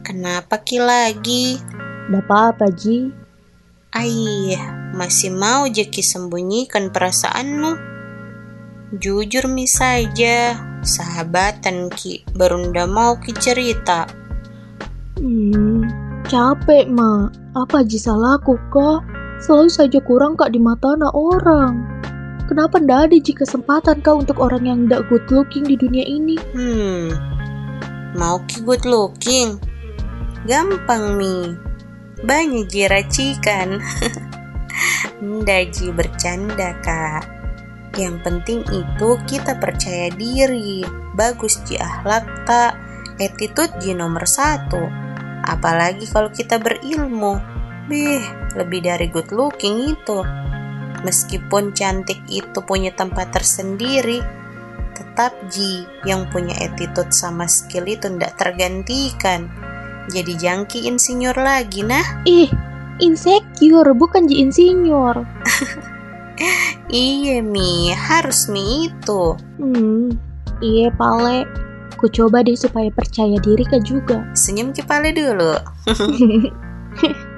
Kenapa Ki lagi? Gak apa-apa, Ji. Aih, masih mau Jeki sembunyikan perasaanmu? Jujur mi saja, sahabatan Ki, baru ndak mau Ki cerita. Hmm, capek, Ma. Apa Ji salahku, kok? Selalu saja kurang kak di mata anak orang. Kenapa ndak ada Ji kesempatan kau untuk orang yang ndak good looking di dunia ini? Hmm, mau Ki good looking? Gampang mi, banyak ji racikan. Ndak ji bercanda kak. Yang penting itu kita percaya diri, bagus ji akhlak tak, attitude ji nomor satu. Apalagi kalau kita berilmu, bih lebih dari good looking itu. Meskipun cantik itu punya tempat tersendiri, tetap ji yang punya attitude sama skill itu ndak tergantikan jadi jangki insinyur lagi nah Ih, insecure bukan Ji insinyur. iya mi harus mi itu Hmm, iya pale. Ku coba deh supaya percaya diri kak juga. senyum kepala dulu